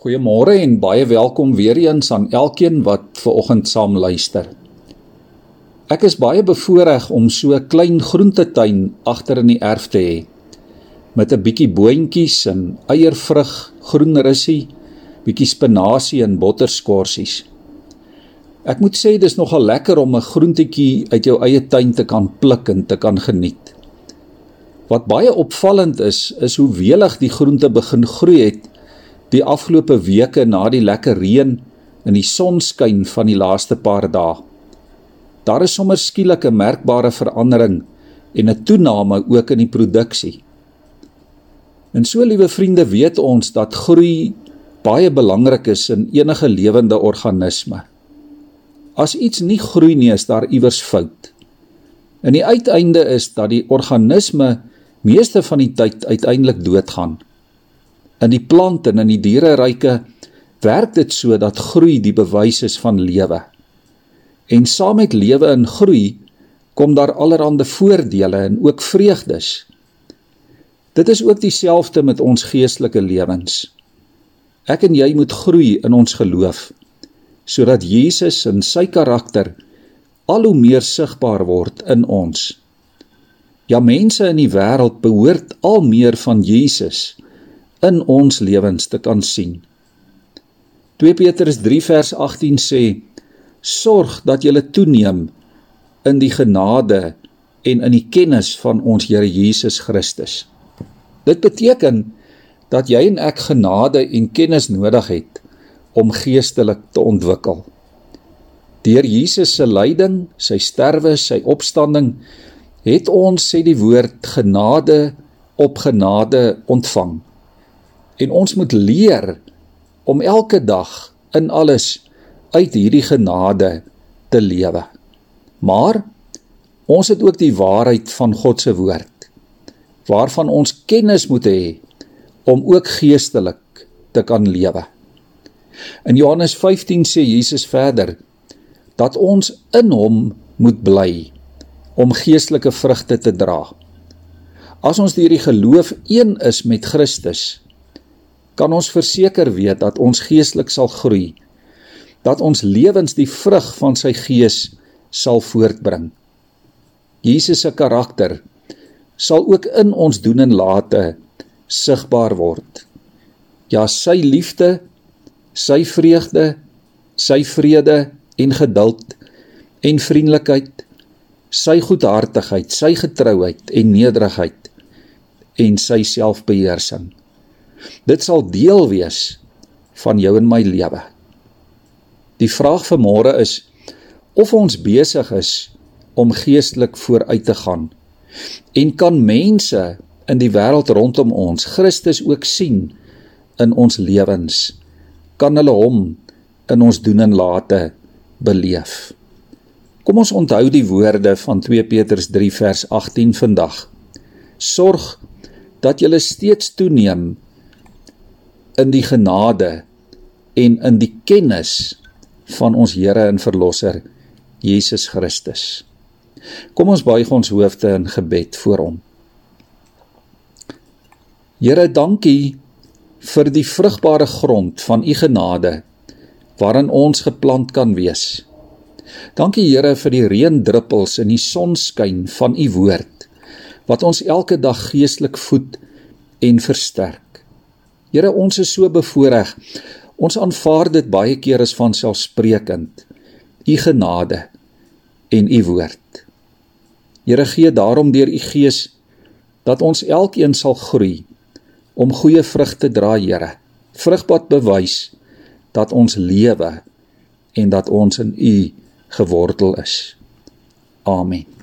Goeiemôre en baie welkom weer eens aan elkeen wat ver oggend saam luister. Ek is baie bevoorreg om so 'n klein groentetuin agter in die erf te hê met 'n bietjie boontjies en eiervrug, groen russie, bietjie spinasie en botterskorsies. Ek moet sê dis nogal lekker om 'n groentetjie uit jou eie tuin te kan pluk en te kan geniet. Wat baie opvallend is, is hoe welig die groente begin groei het die afgelope weke na die lekker reën en die sonskyn van die laaste paar dae. Daar is sommer skielik 'n merkbare verandering en 'n toename ook in die produksie. En so liewe vriende, weet ons dat groei baie belangrik is in enige lewende organisme. As iets nie groei nie, is daar iewers fout. En die uiteinde is dat die organisme meeste van die tyd uiteindelik doodgaan. In die plant en in die diereryke werk dit so dat groei die bewys is van lewe. En saam met lewe en groei kom daar allerlei voordele en ook vreugdes. Dit is ook dieselfde met ons geestelike lewens. Ek en jy moet groei in ons geloof sodat Jesus en sy karakter al hoe meer sigbaar word in ons. Ja mense in die wêreld behoort al meer van Jesus in ons lewens te kan sien. 2 Petrus 3 vers 18 sê: Sorg dat jy toeneem in die genade en in die kennis van ons Here Jesus Christus. Dit beteken dat jy en ek genade en kennis nodig het om geestelik te ontwikkel. Deur Jesus se lyding, sy sterwe, sy opstanding het ons sê die woord genade op genade ontvang en ons moet leer om elke dag in alles uit hierdie genade te lewe. Maar ons het ook die waarheid van God se woord waarvan ons kennis moet hê om ook geestelik te kan lewe. In Johannes 15 sê Jesus verder dat ons in hom moet bly om geestelike vrugte te dra. As ons deur die geloof een is met Christus, kan ons verseker weet dat ons geestelik sal groei dat ons lewens die vrug van sy gees sal voortbring. Jesus se karakter sal ook in ons doen en late sigbaar word. Ja sy liefde sy vreugde sy vrede en geduld en vriendelikheid sy goedhartigheid sy getrouheid en nederigheid en sy selfbeheersing Dit sal deel wees van jou en my lewe. Die vraag vir môre is of ons besig is om geestelik vooruit te gaan en kan mense in die wêreld rondom ons Christus ook sien in ons lewens kan hulle hom in ons doen en late beleef. Kom ons onthou die woorde van 2 Petrus 3 vers 18 vandag. Sorg dat jy steeds toeneem in die genade en in die kennis van ons Here en Verlosser Jesus Christus. Kom ons buig ons hoofde in gebed voor hom. Here, dankie vir die vrugbare grond van u genade waarin ons geplant kan wees. Dankie Here vir die reendruppels en die sonskyn van u woord wat ons elke dag geestelik voed en versterk. Here, ons is so bevoorreg. Ons aanvaar dit baie keer as vanselfsprekend. U genade en u woord. Here, gee daarom deur u Gees dat ons elkeen sal groei om goeie vrugte dra, Here. Vrug wat bewys dat ons lewe en dat ons in u gewortel is. Amen.